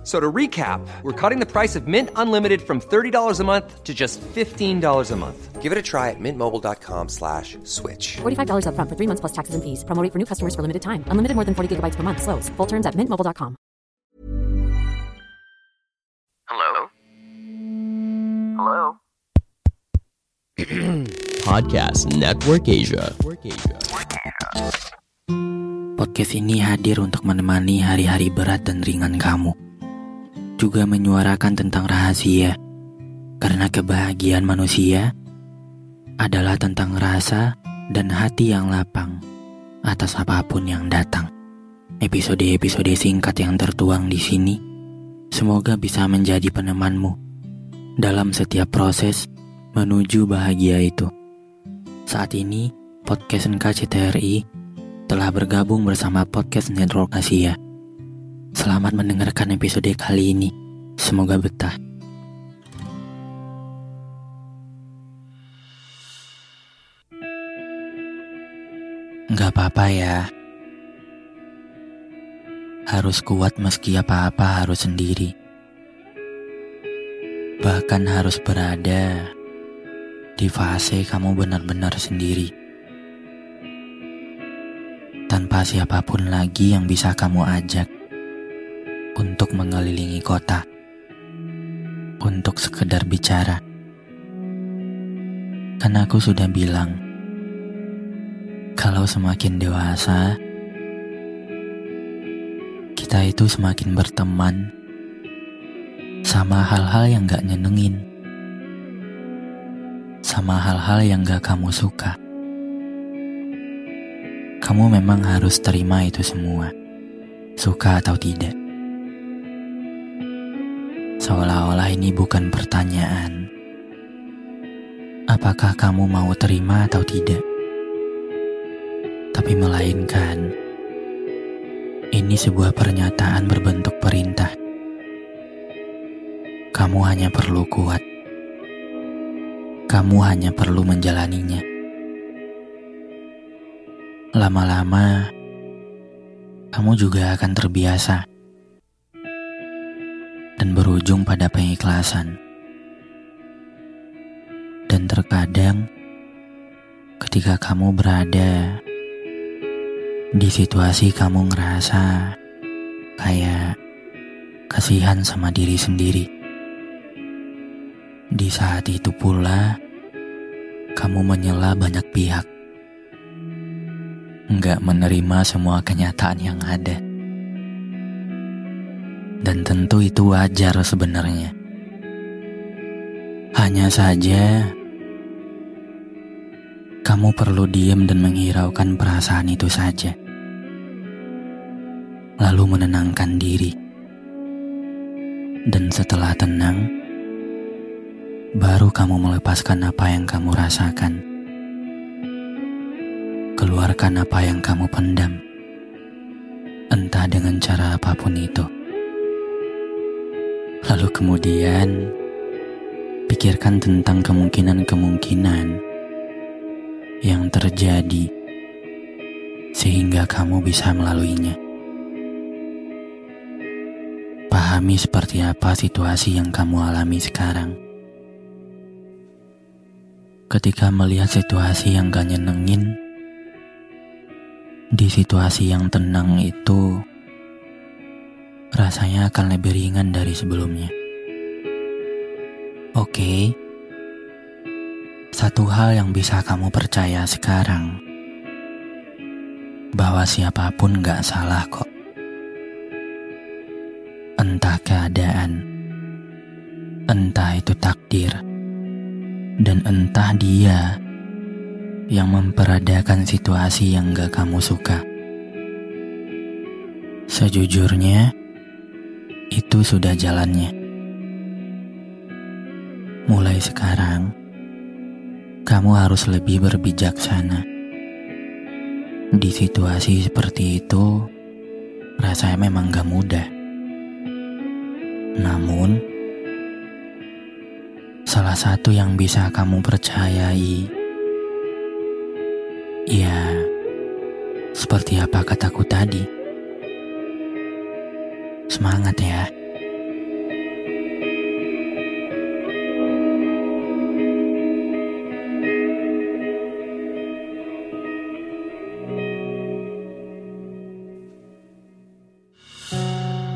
F- So to recap, we're cutting the price of Mint Unlimited from $30 a month to just $15 a month. Give it a try at mintmobile.com slash switch. $45 upfront for three months plus taxes and fees. Promo rate for new customers for limited time. Unlimited more than 40 gigabytes per month. Slows. Full terms at mintmobile.com. Hello? Hello? Podcast Network Asia. Podcast ini hadir untuk menemani hari-hari berat dan ringan kamu. Juga menyuarakan tentang rahasia. Karena kebahagiaan manusia adalah tentang rasa dan hati yang lapang atas apa pun yang datang. Episode-episode singkat yang tertuang di sini semoga bisa menjadi penemanmu dalam setiap proses menuju bahagia itu. Saat ini, podcast NKCTRI telah bergabung bersama Podcast Network Asia. Selamat mendengarkan episode kali ini. Semoga betah. Gak apa-apa ya. Harus kuat meski apa-apa harus sendiri. Bahkan harus berada di fase kamu benar-benar sendiri. Tanpa siapa pun lagi yang bisa kamu ajak untuk mengelilingi kota. Untuk sekedar bicara. Karena aku sudah bilang, kalau semakin dewasa, kita itu semakin berteman sama hal-hal yang gak nyenengin, sama hal-hal yang gak kamu suka. Kamu memang harus terima itu semua, suka atau tidak. Seolah-olah ini bukan pertanyaan. Apakah kamu mau terima atau tidak? Tapi melainkan ini sebuah pernyataan berbentuk perintah. Kamu hanya perlu kuat. Kamu hanya perlu menjalaninya. Lama-lama, kamu juga akan terbiasa berujung pada pengikhlasan. Dan terkadang, ketika kamu berada di situasi kamu ngerasa kayak kasihan sama diri sendiri. Di saat itu pula, kamu menyela banyak pihak. Nggak menerima semua kenyataan yang ada. Dan tentu itu wajar sebenarnya. Hanya saja, kamu perlu diam dan menghiraukan perasaan itu saja. Lalu menenangkan diri. Dan setelah tenang, baru kamu melepaskan apa yang kamu rasakan. Keluarkan apa yang kamu pendam. Entah dengan cara apa pun itu. Lalu kemudian, pikirkan tentang kemungkinan-kemungkinan yang terjadi sehingga kamu bisa melaluinya. Pahami seperti apa situasi yang kamu alami sekarang. Ketika melihat situasi yang gak nyenengin, di situasi yang tenang itu rasanya akan lebih ringan dari sebelumnya. Oke, satu hal yang bisa kamu percaya sekarang, bahwa siapa pun gak salah kok. Entah keadaan, entah itu takdir, dan entah dia yang memperadakan situasi yang gak kamu suka. Sejujurnya, itu sudah jalannya. Mulai sekarang, kamu harus lebih berbijaksana. Di situasi seperti itu, rasanya memang gak mudah. Namun, salah satu yang bisa kamu percayai, ya, seperti apa kataku tadi. Semangat ya.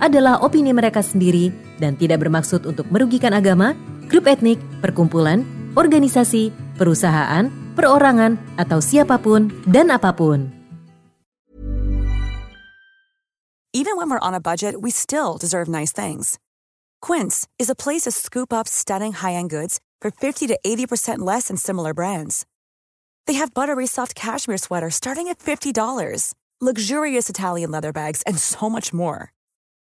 adalah opini mereka sendiri dan tidak bermaksud untuk merugikan agama, grup etnik, perkumpulan, organisasi, perusahaan, perorangan, atau siapa pun dan apa pun. Even when we're on a budget, we still deserve nice things. Quince is a place to scoop up stunning high-end goods for 50 to 80% less than similar brands. They have buttery soft cashmere sweaters starting at $50, luxurious Italian leather bags, and so much more.